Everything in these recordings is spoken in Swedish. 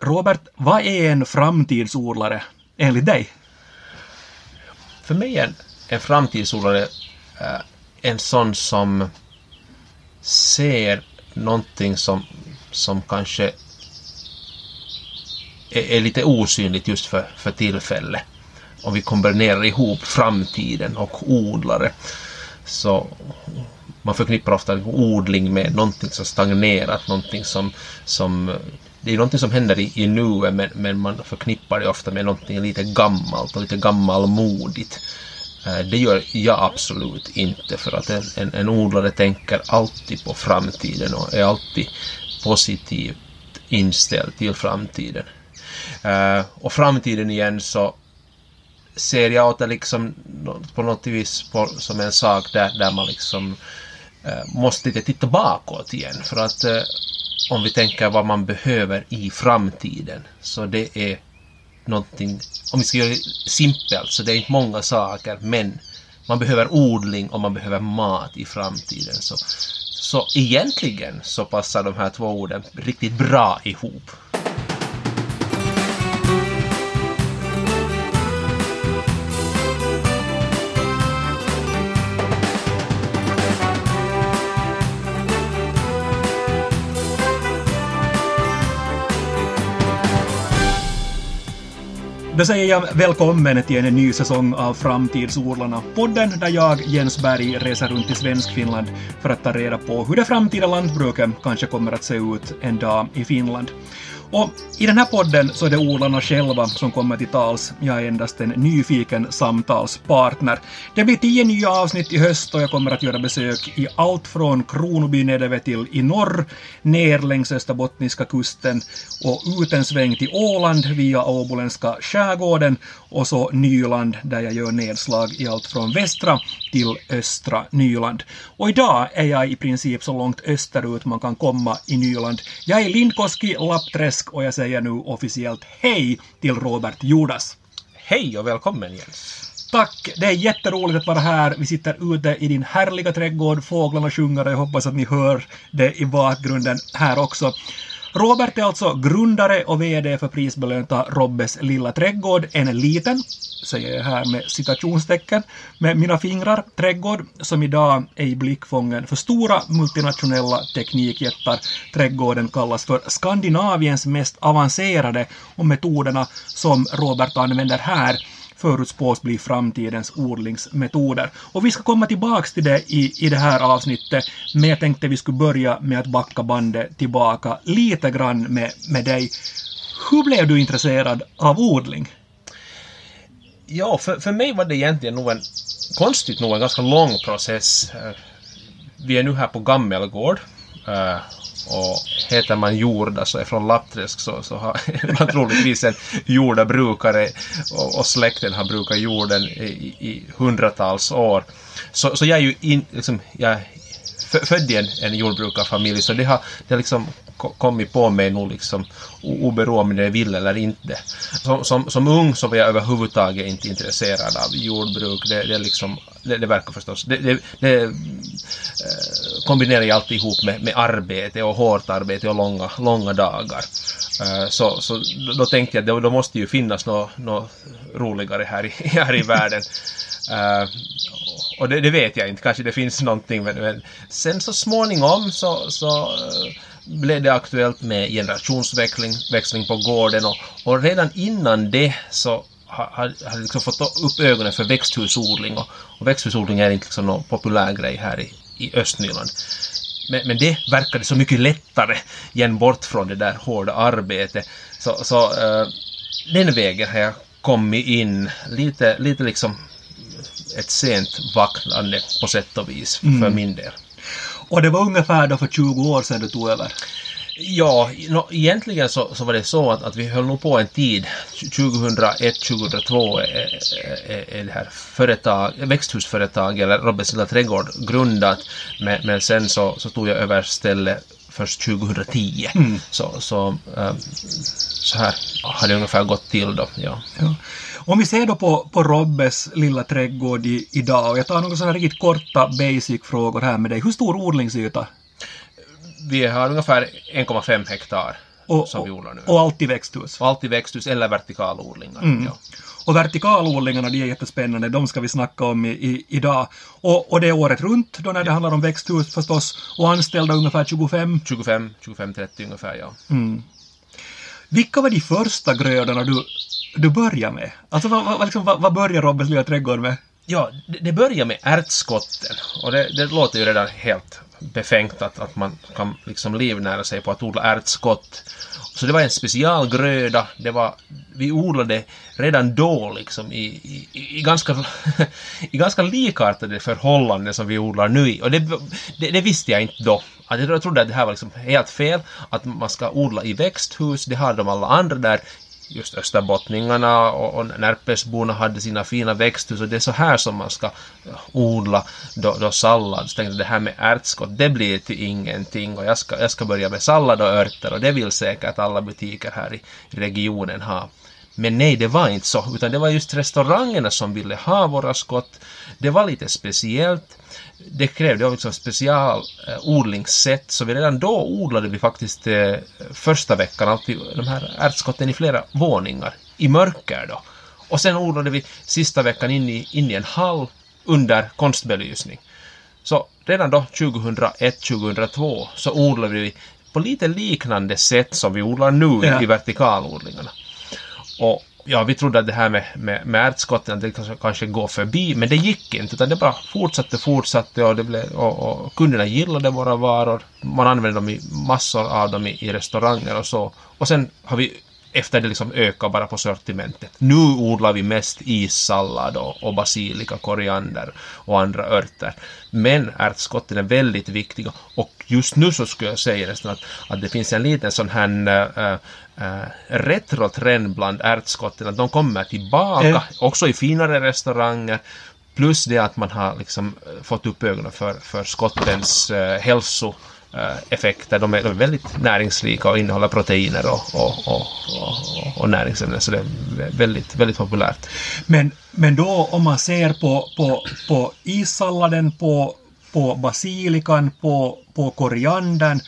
Robert, vad är en framtidsodlare enligt dig? För mig är en, en framtidsodlare äh, en sån som ser någonting som, som kanske är, är lite osynligt just för, för tillfället. Om vi kombinerar ihop framtiden och odlare. Så man förknippar ofta odling med någonting som stagnerat, någonting som, som det är någonting som händer i, i nuet men, men man förknippar det ofta med någonting lite gammalt och lite gammalmodigt. Eh, det gör jag absolut inte för att en, en, en odlare tänker alltid på framtiden och är alltid positivt inställd till framtiden. Eh, och framtiden igen så ser jag åt det liksom på något vis på, som en sak där, där man liksom eh, måste lite titta bakåt igen för att om vi tänker vad man behöver i framtiden så det är någonting, om vi ska göra det simpelt så det är inte många saker men man behöver odling och man behöver mat i framtiden. Så, så egentligen så passar de här två orden riktigt bra ihop. Då säger jag välkommen till en ny säsong av Framtidsodlarna, podden där jag, Jens Berg, reser runt i Svenskfinland för att ta reda på hur det framtida lantbruket kanske kommer att se ut en dag i Finland. Och i den här podden så är det odlarna själva som kommer till tals. Jag är endast en nyfiken samtalspartner. Det blir tio nya avsnitt i höst och jag kommer att göra besök i allt från Kronoby nedöver till i norr, ner längs österbottniska kusten och ut en sväng till Åland via åboländska skärgården och så Nyland där jag gör nedslag i allt från västra till östra Nyland. Och idag är jag i princip så långt österut man kan komma i Nyland. Jag är Lindkoski, Lappträsk och jag säger nu officiellt hej till Robert Judas. Hej och välkommen Jens! Tack! Det är jätteroligt att vara här. Vi sitter ute i din härliga trädgård. Fåglarna sjunger och jag hoppas att ni hör det i bakgrunden här också. Robert är alltså grundare och VD för prisbelönta Robbes lilla trädgård, en liten, säger jag här med citationstecken, med mina fingrar, trädgård som idag är i blickfången för stora multinationella teknikjättar. Trädgården kallas för Skandinaviens mest avancerade och metoderna som Robert använder här förutspås bli framtidens odlingsmetoder. Och vi ska komma tillbaks till det i, i det här avsnittet, men jag tänkte vi skulle börja med att backa bandet tillbaka lite grann med, med dig. Hur blev du intresserad av odling? Ja, för, för mig var det egentligen nog en, konstigt nog, en ganska lång process. Eh, vi är nu här på Gammelgård eh, och heter man Jorda så är från Lappträsk så, så har man troligtvis en jordabrukare och, och släkten har brukat jorden i, i hundratals år. Så, så jag är ju in, liksom, jag född i en, en jordbrukarfamilj så det har, det har liksom kommit på mig nog liksom oberoende om jag vill eller inte. Som, som, som ung så var jag överhuvudtaget inte intresserad av jordbruk. Det, det, liksom, det, det verkar förstås... Det, det, det eh, kombinerar jag alltid ihop med, med arbete och hårt arbete och långa, långa dagar. Eh, så, så då tänkte jag att då måste ju finnas något, något roligare här i, här i världen. Uh, och det, det, vet jag inte, kanske det finns någonting men, men sen så småningom så, så uh, blev det aktuellt med generationsväxling på gården och, och redan innan det så har jag liksom fått upp ögonen för växthusodling och, och växthusodling är inte liksom någon populär grej här i, i Östnyland. Men, men det verkade så mycket lättare igen bort från det där hårda arbetet. Så, så uh, den vägen har jag kommit in lite, lite liksom ett sent vaknande på sätt och vis mm. för min del. Och det var ungefär då för 20 år sedan du tog över? Ja, no, egentligen så, så var det så att, att vi höll nog på en tid. 2001-2002 är, är, är, det här företag, växthusföretag eller Robbes lilla trädgård grundat. Men, men sen så, så tog jag över stället först 2010. Mm. Så, så, um, så här har det ungefär gått till då. Ja. ja. Om vi ser då på, på Robbes lilla trädgård i, idag, och jag tar några sådana riktigt korta basic-frågor här med dig. Hur stor odlingsyta? Vi har ungefär 1,5 hektar Och, som vi odlar nu. och allt i växthus. Och allt i växthus eller vertikalodlingar. Mm. Ja. Och vertikalodlingarna, de är jättespännande, de ska vi snacka om i, i, idag. Och, och det är året runt då när det handlar om växthus förstås, och anställda ungefär 25. 25, 25-30 ungefär, ja. Vilka var de första grödorna du, du började med? Alltså vad, vad, liksom, vad, vad började Robbes lilla trädgård med? Ja, det, det börjar med ärtskotten. Och det, det låter ju redan helt befängt att, att man kan liksom livnära sig på att odla ärtskott. Så det var en specialgröda. Det var, vi odlade redan då liksom i, i, i, ganska, i ganska likartade förhållanden som vi odlar nu i. Och det, det, det visste jag inte då. Att jag trodde att det här var liksom helt fel. Att man ska odla i växthus. Det har de alla andra där just österbottningarna och, och Närpesborna hade sina fina växthus och det är så här som man ska eh, odla då, då sallad. Så tänkte jag det här med ärtskott, det blir till ingenting och jag ska, jag ska börja med sallad och örter och det vill säkert alla butiker här i regionen ha. Men nej, det var inte så, utan det var just restaurangerna som ville ha våra skott. Det var lite speciellt. Det krävde liksom special eh, så vi redan då odlade vi faktiskt eh, första veckan alltid de här ärtskotten i flera våningar, i mörker då. Och sen odlade vi sista veckan in i, in i en hall under konstbelysning. Så redan då 2001-2002 så odlade vi på lite liknande sätt som vi odlar nu Ja. i vertikalodlingarna. Och ja, vi trodde att det här med, med, med ärtskotten, att det kanske, kanske går förbi, men det gick inte, utan det bara fortsatte, fortsatte och, det blev, och, och kunderna gillade våra varor. Man använde dem i massor av dem i, i restauranger och så. Och sen har vi efter det liksom ökat bara på sortimentet. Nu odlar vi mest issallad och, och basilika, koriander och andra örter. Men ärtskotten är väldigt viktiga och just nu så skulle jag säga nästan att, att det finns en liten sån här äh, äh, retrotrend bland ärtskotten, att de kommer tillbaka, Eh. också i finare restauranger. Plus det att man har liksom eh, fått upp ögonen för, för skottens äh, hälso eh, effekter. De är, de är väldigt näringsrika och innehåller proteiner och, och, och, och, och näringsämnen. Så det är väldigt, väldigt populärt. Men, men då om man ser på, på, på issalladen, på, på basilikan, på, på koriandern,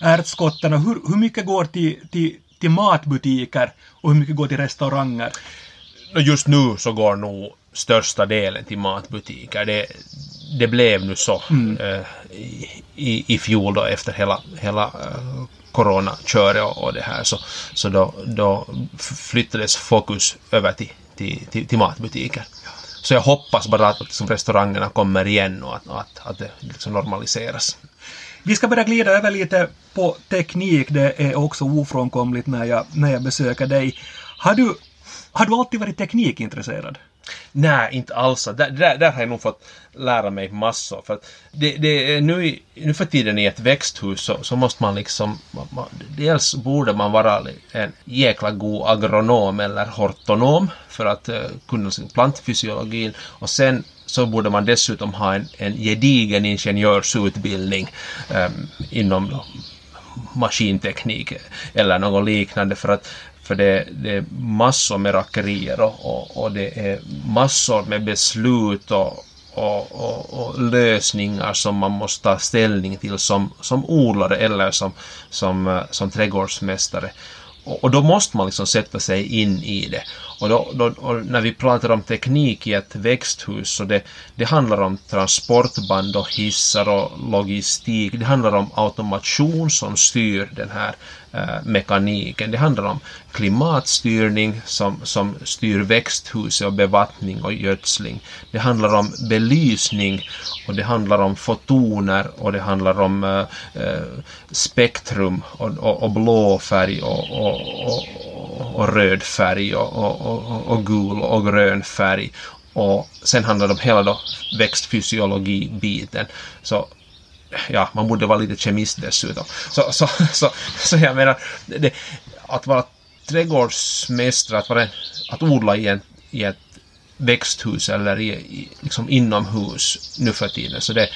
ärtskotten, och hur, hur mycket går till, till, till matbutiker och hur mycket går till restauranger? Just nu så går nog största delen till matbutiker. Det, det blev nu så eh, i, i, fjol då efter hela, hela eh, coronaköret och, och det här så, så då, då flyttades fokus över till, till, till, till matbutiker. Så jag hoppas bara att liksom, restaurangerna kommer igen och att, att, att det liksom normaliseras. Vi ska börja glida över lite på teknik, det är också ofrånkomligt när jag, när jag besöker dig. Har du, har du alltid varit teknikintresserad? Nej, inte alls. Där, där, där har jag nog fått lära mig massor. För att det, det nu, nu för tiden i ett växthus så, så måste man liksom... Man, man, dels borde man vara en jäkla god agronom eller hortonom för att uh, kunna sin plantfysiologin. Och sen så borde man dessutom ha en, en gedigen ingenjörsutbildning um, inom då maskinteknik eller något liknande för att för det, det är massor med rackerier och, och, och det är massor med beslut och, och, och, och lösningar som man måste ta ställning till som, som odlare eller som, som, eh, som trädgårdsmästare. Och, och då måste man liksom sätta sig in i det. Och, då, då, och när vi pratar om teknik i ett växthus så det, det handlar om transportband och hissar och logistik. Det handlar om automation som styr den här eh, mekaniken. Det handlar om klimatstyrning som, som styr växthuset och bevattning och gödsling. Det handlar om belysning och det handlar om fotoner och det handlar om eh, eh, spektrum och, och, och blå färg och, och, och, och röd färg och, och, och, och gul och grön färg. Och sen handlar det om hela då växtfysiologi-biten. Så ja, man borde vara lite kemist dessutom. Så, så, så, så jag menar, det, att vara trädgårdsmästare, att, vara, att odla i, en, i ett växthus eller i, i, liksom inomhus nu för tiden. Så det,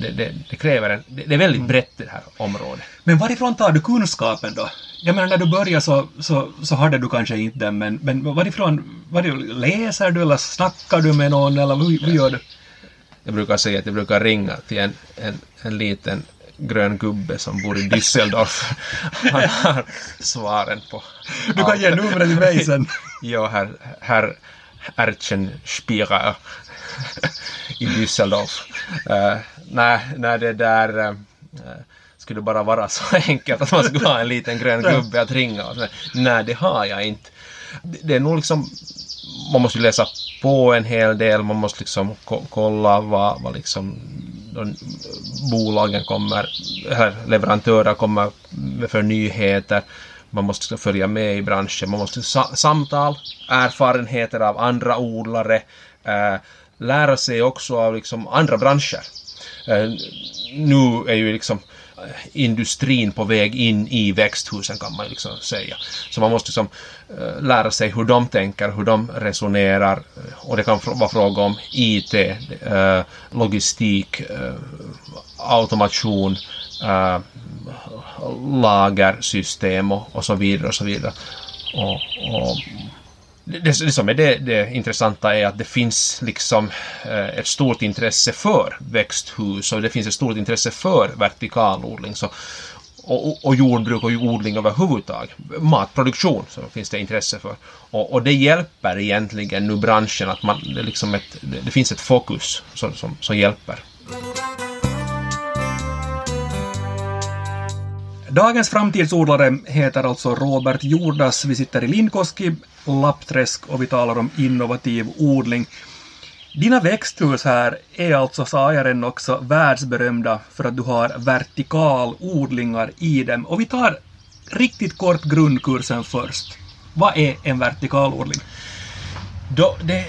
det, det, det kräver en... Det, det är väldigt brett det här området. Men varifrån tar du kunskapen då? Jag menar när du började så, så, så hade du kanske inte den, men, men varifrån, var läser du eller snackar du med någon eller hur, hur gör du? Jag brukar säga att jag brukar ringa till en, en, en liten grön gubbe som bor i Düsseldorf. Han har svaren på Du kan ge numret till mig sen. Ja, herr, herr Erchenspierer i Düsseldorf. Uh, nej, nej, det där uh, skulle bara vara så enkelt att man skulle ha en liten grön gubbe att ringa. Och så, nej, det har jag inte. Det, är nog liksom, man måste läsa på en hel del, man måste liksom ko kolla vad, vad liksom bolagen kommer, här, leverantörer kommer med för nyheter. Man måste följa med i branschen, man måste sa samtal, erfarenheter av andra odlare, eh, lära sig också av liksom andra branscher. Eh, nu är ju liksom industrin på väg in i växthusen kan man liksom säga. Så man måste liksom, eh, lära sig hur de tänker, hur de resonerar eh, och det kan vara fråga om IT, eh, logistik, automation, lagersystem och, och så vidare och så vidare. Och, och det, det som är det, det, intressanta är att det finns liksom eh, ett stort intresse för växthus och det finns ett stort intresse för vertikalodling. Så, och, och, jordbruk och odling överhuvudtaget. Matproduktion så finns det intresse för. Och, och det hjälper egentligen nu branschen att man, det, liksom ett, det, det finns ett fokus som, som, som hjälper. Dagens framtidsodlare heter alltså Robert Jordas. Vi sitter i Lindkoski, Lappträsk och vi talar om innovativ odling. Dina växthus här är alltså, sa jag redan också, världsberömda för att du har vertikalodlingar i dem. Och vi tar riktigt kort grundkursen först. Vad är en vertikalodling? Då, det,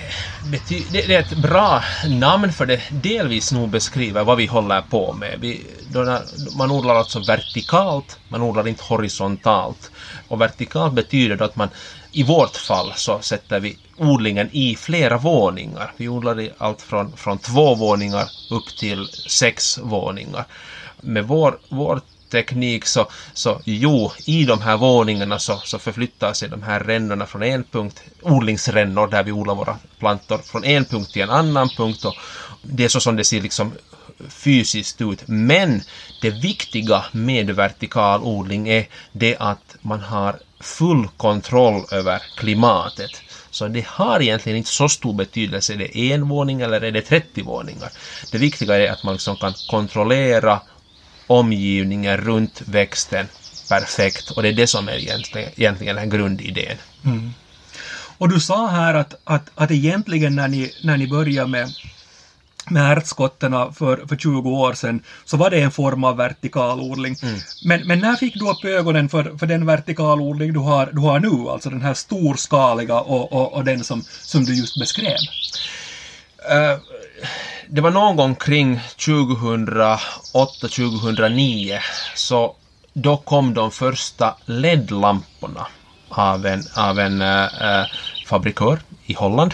bety, det, det, är ett bra namn för det delvis nog beskriver vad vi håller på med. Vi, då, man odlar alltså vertikalt, man odlar inte horisontalt. Och vertikalt betyder då att man i vårt fall så sätter vi odlingen i flera våningar. Vi odlar i allt från, från två våningar upp till sex våningar. Med vår, vår teknik så, så jo, i de här våningarna så, så förflyttar sig de här rännorna från en punkt, odlingsrännor där vi odlar våra plantor, från en punkt till en annan punkt och det är så som det ser liksom fysiskt ut. Men det viktiga med vertikal odling är det att man har full kontroll över klimatet. Så det har egentligen inte så stor betydelse, är det en våning eller är det 30 våningar. Det viktiga är att man liksom kan kontrollera omgivningen runt växten perfekt och det är det som är egentligen, egentligen den grundidén. Mm. Och du sa här att, att, att egentligen när ni, när ni började med, med ärtskotterna för, för 20 år sedan så var det en form av vertikalodling. Mm. Men, men när fick du upp ögonen för, för den vertikalodling du har, du har nu, alltså den här storskaliga och, och, och den som, som du just beskrev? Uh, det var någon gång kring 2008-2009 så då kom de första LED-lamporna av en, av en äh, fabrikör i Holland.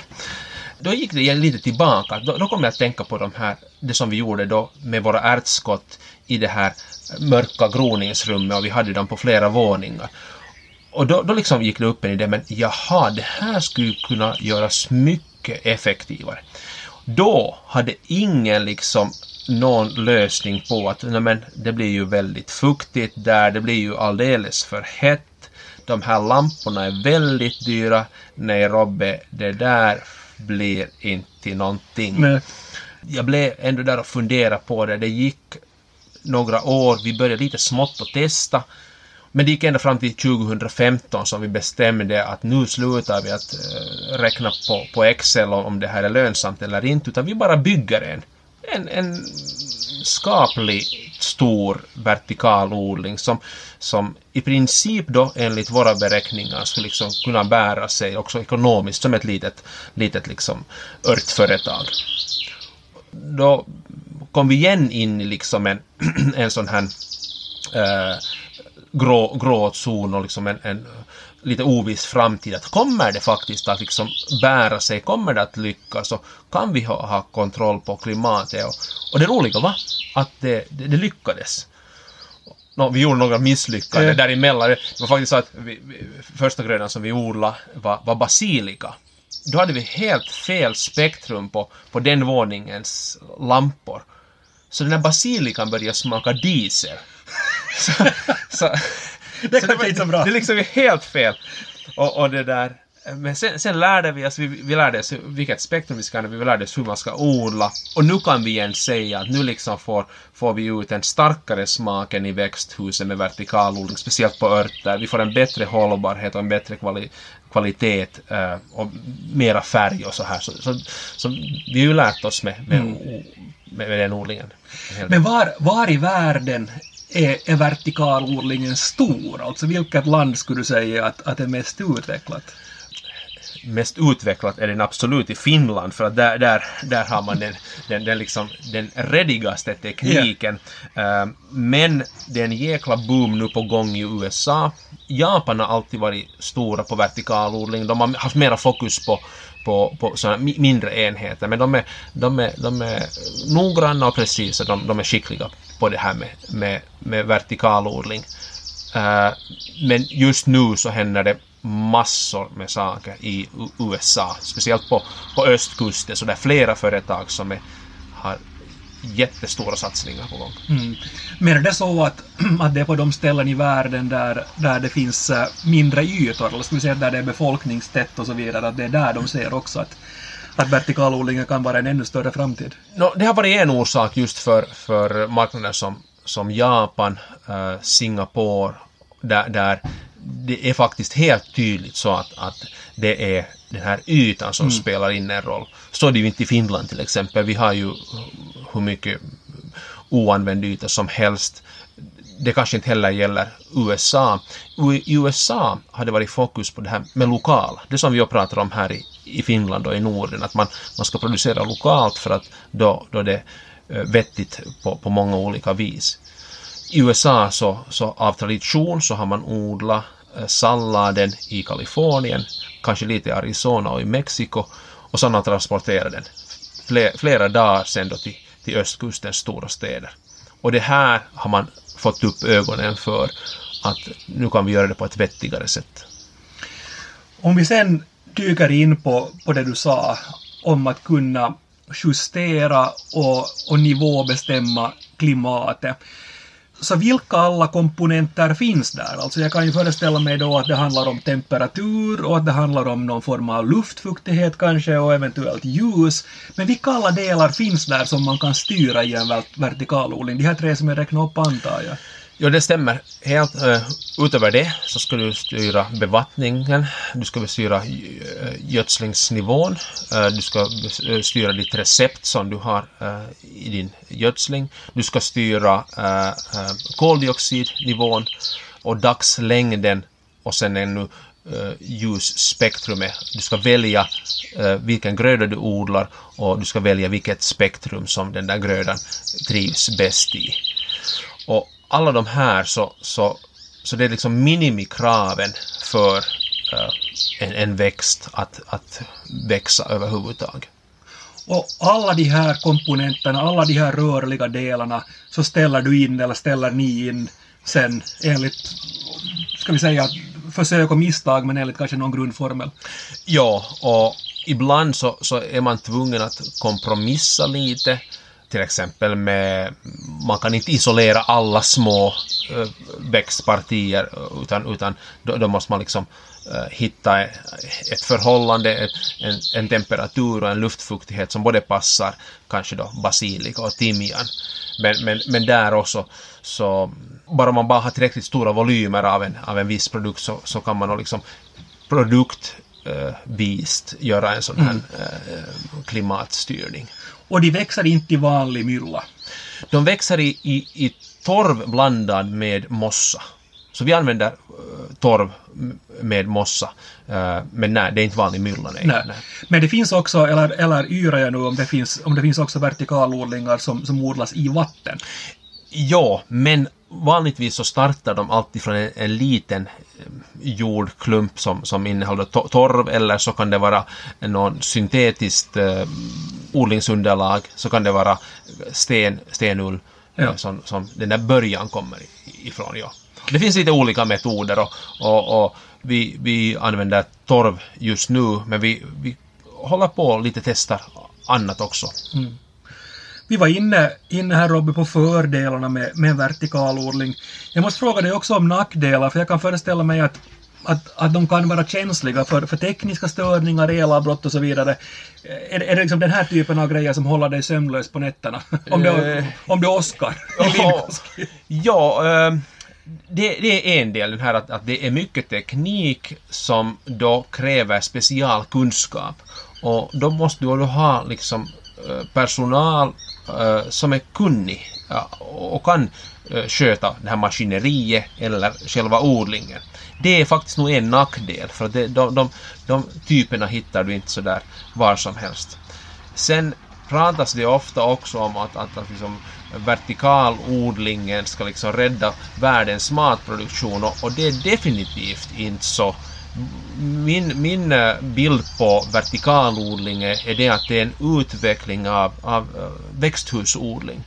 Då gick det lite tillbaka. Då, då kom jag att tänka på de här, det som vi gjorde då med våra ärtskott i det här mörka groningsrummet och vi hade dem på flera våningar. Och då, då liksom gick det upp en idé, men jaha, det här skulle kunna göras mycket effektivare då hade ingen liksom någon lösning på att nej men, det blir ju väldigt fuktigt där, det blir ju alldeles för hett. De här lamporna är väldigt dyra. Nej Robbe, det där blir inte någonting. Nej. Jag blev ändå där och funderade på det. Det gick några år, vi började lite smått att testa. Men det gick ända fram till 2015 som vi bestämde att nu slutar vi att uh, räkna på, på Excel om det här är lönsamt eller inte, utan vi bara bygger en, en, en skapligt stor vertikalodling som, som i princip då enligt våra beräkningar skulle liksom kunna bära sig också ekonomiskt som ett litet, litet liksom örtföretag. Då kom vi igen in i liksom en, en sån här uh, grå, grå zon och liksom en, en lite oviss framtid. Att kommer det faktiskt att liksom bära sig? Kommer det att lyckas? Och kan vi ha, ha kontroll på klimatet? Och, och det roliga var att det, det, det lyckades. No, vi gjorde några misslyckanden mm. däremellan. Det var faktiskt så att vi, första grödan som vi odlade var, var basilika. Då hade vi helt fel spektrum på, på den våningens lampor. så den här basilikan börjar smaka diesel. så, så, Det var- inte så bra. Det liksom är helt fel. Och, och det där... Men sen, sen lärde vi oss, vi, vi lärde oss vilket spektrum vi ska använda, vi lärde oss hur man ska odla. Och nu kan vi igen säga att nu liksom får, får vi ut en starkare smak än i växthuset med vertikalodling, speciellt på örter. Vi får en bättre hållbarhet och en bättre kvali, kvalitet eh, och mera färg och så här. Så, så, så vi har ju lärt oss med, med, med, med den odlingen. Men var, var i världen är, är vertikalodlingen stor? Alltså vilket land skulle du säga att, att är mest utvecklat? Mest utvecklat är den absolut i Finland för att där, där, där har man den, den, den, liksom, den redigaste tekniken. Eh, men det är en jäkla boom nu på gång i USA. Japan har alltid varit stora på vertikalodling. De har haft mera fokus på på, på sådana mi- mindre enheter, men de är, de är, de är noggranna och precisa, de, de är skickliga på det här med, med, med vertikalodling. Eh, men just nu så händer det massor med saker i USA, speciellt på, på östkusten, så det är flera företag som är, har jättestora satsningar på gång. Mm. Men är det så att, att det är på de ställen i världen där, där det finns eh, mindre ytor, eller ska vi säga där det är befolkningstätt och så vidare, att det är där de ser också att, att vertikalodlingen kan vara en ännu större framtid? No, det har varit en orsak just för, för marknader som, som Japan, eh, Singapore, där, där det är faktiskt helt tydligt så att, att det är den här ytan som spelar in en roll. Så är det ju inte i Finland till exempel. Vi har ju hur mycket oanvänd yta som helst. Det kanske inte heller gäller USA. I USA har det varit fokus på det här med lokala. Det som vi har pratat om här i, i Finland och i Norden, att man, man ska producera lokalt för att då, då det är eh, vettigt på, på många olika vis. I USA så, så av tradition så har man odlat Eh, salladen i Kalifornien, kanske lite i Arizona och i Mexiko och sedan har transporterat den flera, flera dagar sen då till, till östkustens stora städer. Och det här har man fått upp ögonen för att nu kan vi göra det på ett vettigare sätt. Om vi sen dyker in på, på det du sa om att kunna justera och, och nivåbestämma klimatet. Så vilka alla komponenter finns där? Alltså jag kan ju föreställa mig då att det handlar om temperatur och att det handlar om någon form av luftfuktighet kanske och eventuellt ljus. Men vilka alla delar finns där som man kan styra i en vertikalodling? De här tre som jag räknade upp antar jag. Ja, det stämmer. Helt uh, utöver det så ska du styra bevattningen, du ska styra eh, gödslingsnivån, uh, du ska styra ditt recept som du har uh, i din gödsling, du ska styra uh, uh, koldioxidnivån och dagslängden och sen ännu uh, ljusspektrumet. Du ska välja uh, vilken gröda du odlar och du ska välja vilket spektrum som den där grödan trivs bäst i. Och alla de här så, så, så det är liksom minimikraven för eh, en, en växt att, att växa överhuvudtaget. Och alla de här komponenterna, alla de här rörliga delarna, så ställer du in eller ställer ni in sen enligt, ska vi säga, försök och misstag, men enligt kanske någon grundformel. Ja, och ibland så, så är man tvungen att kompromissa lite. Till exempel med, man kan inte isolera alla små uh, växtpartier utan, utan då, då måste man liksom uh, hitta ett förhållande, en, en temperatur och en luftfuktighet som både passar kanske då basilika och timjan. Men, men, men där också så bara man bara har tillräckligt stora volymer av en, av en viss produkt så, så kan man nog liksom produktvist göra en sån här eh, klimatstyrning. Och de växer inte i vanlig mylla. De växer i, i, i torv blandad med mossa. Så vi använder eh, torv med mossa. Eh, men nej, det är inte vanlig mylla. Nej. Nej. Men det finns också, eller, eller yrar jag nu om det finns, om det finns också vertikalodlingar som, som odlas i vatten. Ja, men vanligtvis så startar de alltid från en, en liten eh, jordklump som, som innehåller to- torv eller så kan det vara någon syntetiskt eh, odlingsunderlag, så kan det vara sten, stenull Ja. eh, som, som den där början kommer ifrån. Ja. Det finns lite olika metoder och, och, och vi, vi använder torv just nu men vi, vi håller på och lite testar annat också. vi var inne, inne här Robby på fördelarna med, med vertikalodling. Jag måste fråga dig också om nackdelar, för jag kan föreställa mig att att, att de kan vara känsliga för, för tekniska störningar, elavbrott och så vidare. Är, är det liksom den här typen av grejer som håller dig sömnlös på nätterna? om det, om det åskar Ja, äh, det, det, är en del, den här att, att det är mycket teknik som då kräver specialkunskap. Och då måste du ha liksom eh, personal Eh, som är kunnig och kan eh, sköta det här maskineriet eller själva odlingen. Det är faktiskt nog en nackdel för det, de, de, de typerna hittar du inte sådär var som helst. Sen pratas det ofta också om att, att, att liksom vertikalodlingen ska liksom rädda världens matproduktion och, och det är definitivt inte så. Min, min eh, bild på vertikalodling är det att det är en utveckling av, av eh, växthusodling.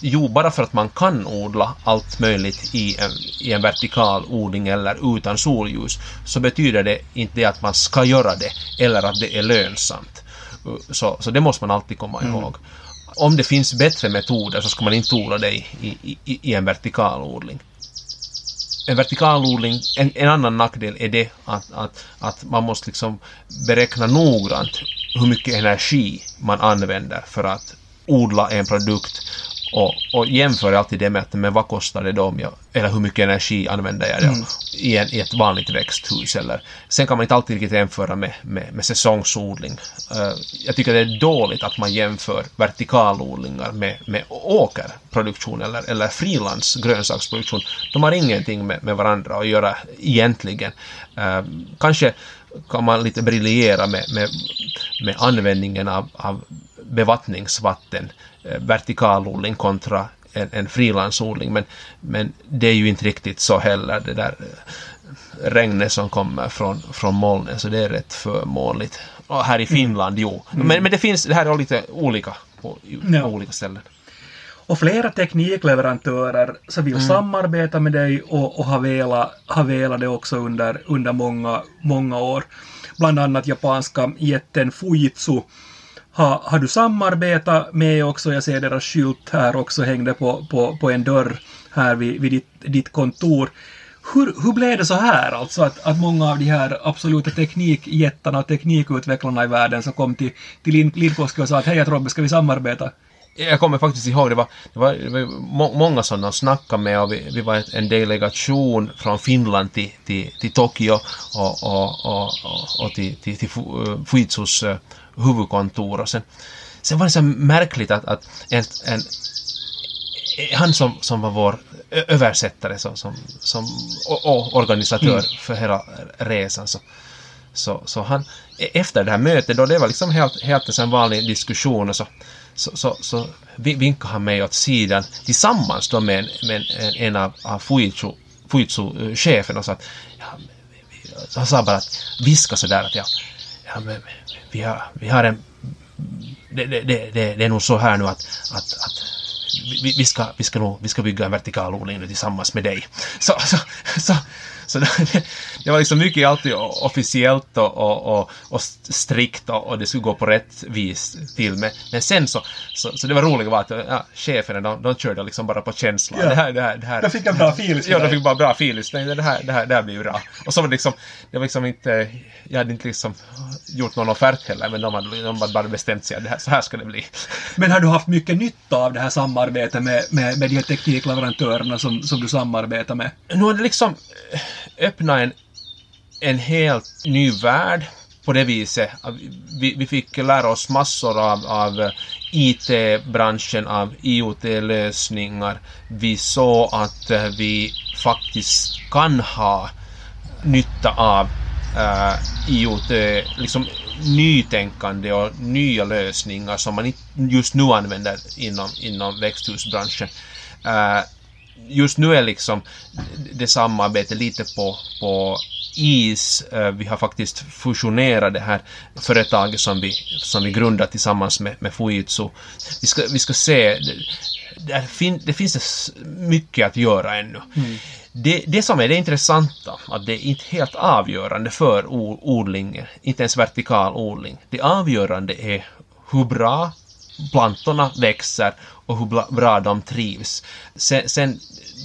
Jo, bara för att man kan odla allt möjligt i en, i en vertikal odling eller utan solljus så betyder det inte att man ska göra det eller att det är lönsamt. Så, så det måste man alltid komma mm. ihåg. Om det finns bättre metoder så ska man inte odla det i, i, i en vertikalodling. En vertikalodling, en, en annan nackdel är det att, att, att man måste liksom beräkna noggrant hur mycket energi man använder för att odla en produkt och, och jämför alltid det med att men vad kostar det då om jag, eller hur mycket energi använder jag mm. i, en, i ett vanligt växthus eller sen kan man inte alltid riktigt jämföra med, med, med säsongsodling. Uh, jag tycker det är dåligt att man jämför vertikalodlingar med, med åkerproduktion eller, eller frilansgrönsaksproduktion. De har ingenting med, med varandra att göra egentligen. Uh, kanske kan man lite briljera med, med, med användningen av, av bevattningsvatten vertikalodling kontra en, en frilansodling men, men det är ju inte riktigt så heller det där eh, regnet som kommer från, från molnen så det är rätt förmånligt. Och här i mm. Finland, mm. jo. Men, men det finns, det här är lite olika på, ja. på olika ställen. Och flera teknikleverantörer så vill mm. samarbeta med dig och, och har, velat, har velat det också under, under många, många år. Bland annat japanska jätten Fujitsu har, har du samarbetat med också? Jag ser deras skylt här också hängde på, på, på en dörr här vid, vid ditt, ditt kontor. Hur, hur blev det så här alltså att, att många av de här absoluta teknikjättarna och teknikutvecklarna i världen som kom till, till Lidkoski och sa att hej Robbe, ska vi samarbeta? Jag kommer faktiskt ihåg, det var, det var, det var må, många som de snackade med och vi, vi var en delegation från Finland till, till, till Tokyo och, och, och, och, till, till, till Fujitsus eh, eh, huvudkontor och sen, sen var det så märkligt att, att en, en, han som, som var vår översättare som, som, som, och, organisatör mm. för hela resan så, så, så han, efter det här mötet då det var liksom helt, helt en vanlig diskussion och så, så, så, så vinkade han mig åt sidan tillsammans då med, med en, en av, av Fujitsu, Fujitsu-chefen och sa att ja, han sa bara att viska sådär att ja, ja men, vi har, vi har en... Det, det, det, det är nog så här nu att, att, att vi, vi, ska, vi, ska nog, vi ska bygga en vertikal odling nu tillsammans med dig. Så, så, så, så det, det, var liksom mycket alltid officiellt och, och, och, och strikt och, och, det skulle gå på rätt vis till. Men, men sen så, så, så det var roliga var att ja, cheferna de, de körde liksom bara på känsla. Ja. Det här, det här, det här, de fick en bra feeling. Ja, de fick bara bra feeling. Det här, det här, det här blir bra. Och så var det liksom, det var liksom inte, jag hade inte liksom gjort någon offert heller, men de hade, de hade bara bestämt sig att det här, så här ska det bli. Men har du haft mycket nytta av det här samarbetet med, med, med de här teknikleverantörerna som, som du samarbetar med? Nu har det liksom öppna en, en helt ny värld på det viset. Vi, vi fick lära oss massor av, av IT-branschen, av IoT-lösningar. Vi såg att eh, vi faktiskt kan ha nytta av eh, uh, IoT, liksom nytänkande och nya lösningar som man just nu använder inom, inom växthusbranschen. Uh, just nu är liksom det samarbetet lite på, på is. Eh, vi har faktiskt fusionerat det här företaget som vi, som vi grundat tillsammans med, med Fujitsu. Vi ska, vi ska se, det, fin, det finns mycket att göra ännu. Mm. Det, det som är det intressanta, att det är inte helt avgörande för odlingen, inte ens vertikal odling. Det avgörande är hur bra plantorna växer och hur bra de trivs. Sen, sen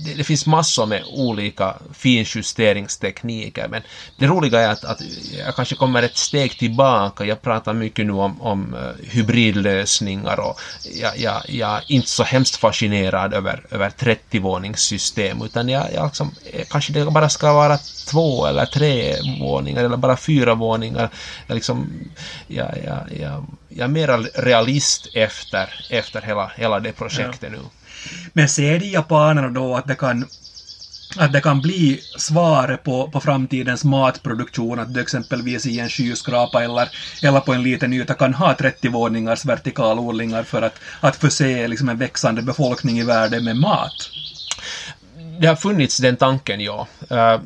det, det, finns massor med olika finjusteringstekniker men det roliga är att, att jag kanske kommer ett steg tillbaka. Jag pratar mycket nu om, om eh, hybridlösningar och jag, jag, jag, är inte så hemskt fascinerad över, över 30-våningssystem utan jag, jag liksom, eh, kanske det bara ska vara två eller tre våningar eller bara fyra våningar. Jag, liksom, jag, jag, jag, jag är mera realist efter, efter hela, hela det projektet ja. nu. Men ser de japanerna då att det kan att det kan bli svaret på, på framtidens matproduktion, att du exempelvis i en skyskrapa eller, eller på en liten yta kan ha 30 våningars vertikalodlingar för att, att förse liksom en växande befolkning i världen med mat? Det har funnits den tanken, ja. Uh,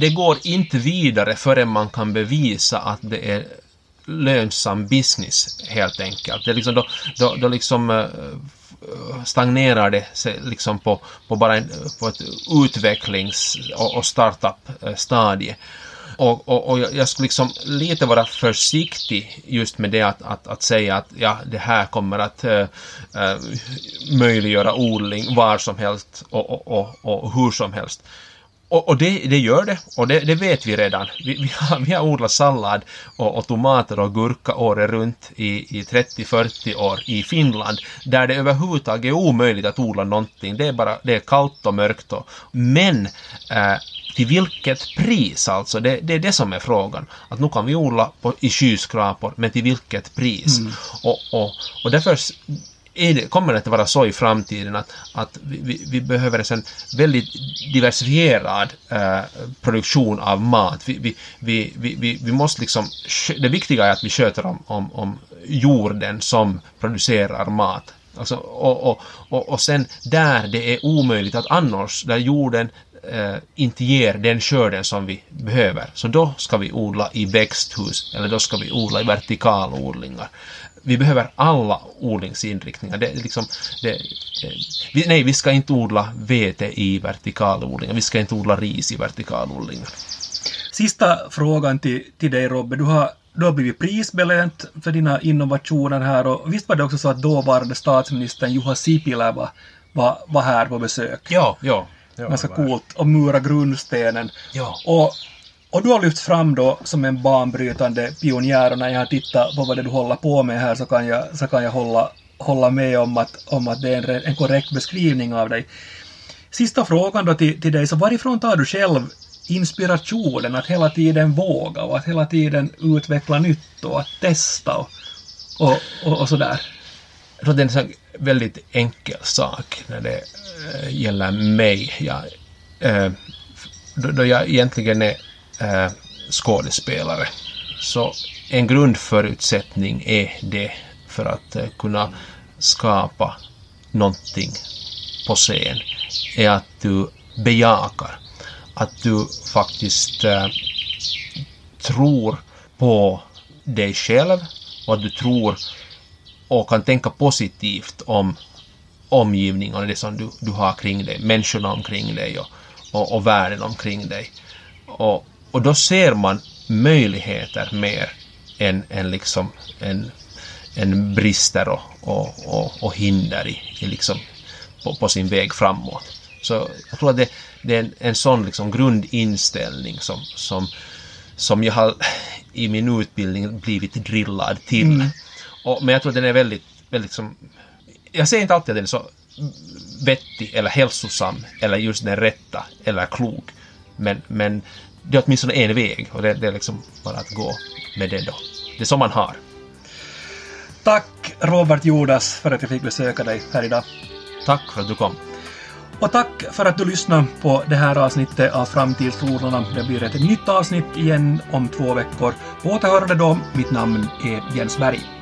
det går inte vidare förrän man kan bevisa att det är lönsam business helt enkelt. Det är liksom då, då, då liksom eh, stagnerar det liksom på, på bara en, på ett utvecklings och, och startup-stadie. Och, och, och, jag skulle liksom lite vara försiktig just med det att, att, att säga att ja, det här kommer att äh, möjliggöra odling var som helst och, och, och, och hur som helst. Och, och det, det, gör det, och det, det vet vi redan. Vi, vi, har, vi har odlat sallad och, och, tomater och gurka året runt i, i 30-40 år i Finland, där det överhuvudtaget är omöjligt att odla någonting. Det är bara det är kallt och mörkt. Och, men eh, till vilket pris alltså? Det, det, är det som är frågan. Att nu kan vi odla på, i skyskrapor, men till vilket pris? Mm. Och, och, och därför det, kommer det att vara så i framtiden att, att vi, vi behöver en väldigt diversifierad eh, produktion av mat. Vi, vi, vi, vi, vi måste liksom, det viktiga är att vi sköter om, om, om jorden som producerar mat. Alltså, och, och, och, och sen där det är omöjligt att annars, där jorden eh, inte ger den skörden som vi behöver, så då ska vi odla i växthus eller då ska vi odla i vertikalodlingar vi behöver alla odlingsinriktningar. Det, liksom, det, vi, nej, vi ska inte odla vete i vertikalodlingar, vi ska inte odla ris i vertikalodlingar. Sista frågan till, till dig Robbe. Du har, du har blivit prisbelönt för dina innovationer här och visst var det också så att dåvarande statsministern Juha Sipilä var, var, var här på besök? Ja, ja. ja Ganska coolt och mura grundstenen. Ja. Och och du har lyft fram då som en banbrytande pionjär och när jag har tittat på vad det du håller på med här så kan jag, så kan jag hålla, hålla med om att, om att det är en, en korrekt beskrivning av dig. Sista frågan då till, till dig, så varifrån tar du själv inspirationen att hela tiden våga och att hela tiden utveckla nytt och att testa och, och, och, och sådär? Jag tror det är en väldigt enkel sak när det eh, gäller mig. Jag, eh, då jag egentligen är eh, skådespelare. Så en grundförutsättning är det för att eh, kunna skapa någonting på scen är att du bejakar, att du faktiskt eh, tror på dig själv och att du tror och kan tänka positivt om omgivningen och det som du, du har kring dig, människorna omkring dig och, och, och världen omkring dig. Och, och då ser man möjligheter mer än, än liksom en, en brister och, och, och, och hinder i, i liksom på, på, sin väg framåt. Så jag tror att det, det är en, en sån liksom grundinställning som, som, som jag har i min utbildning blivit drillad till. Mm. Och, men jag tror att den är väldigt, väldigt som, jag säger inte alltid att den är så vettig eller hälsosam eller just den rätta eller klok. Men, men det är åtminstone en väg och det, det är liksom bara att gå med det då. Det är som man har. Tack Robert Jodas för att jag fick besöka dig här idag. Tack för att du kom. Och tack för att du lyssnade på det här avsnittet av Framtidsfrågorna. Det blir ett nytt avsnitt igen om två veckor. På återhörande då. Mitt namn är Jens Berg.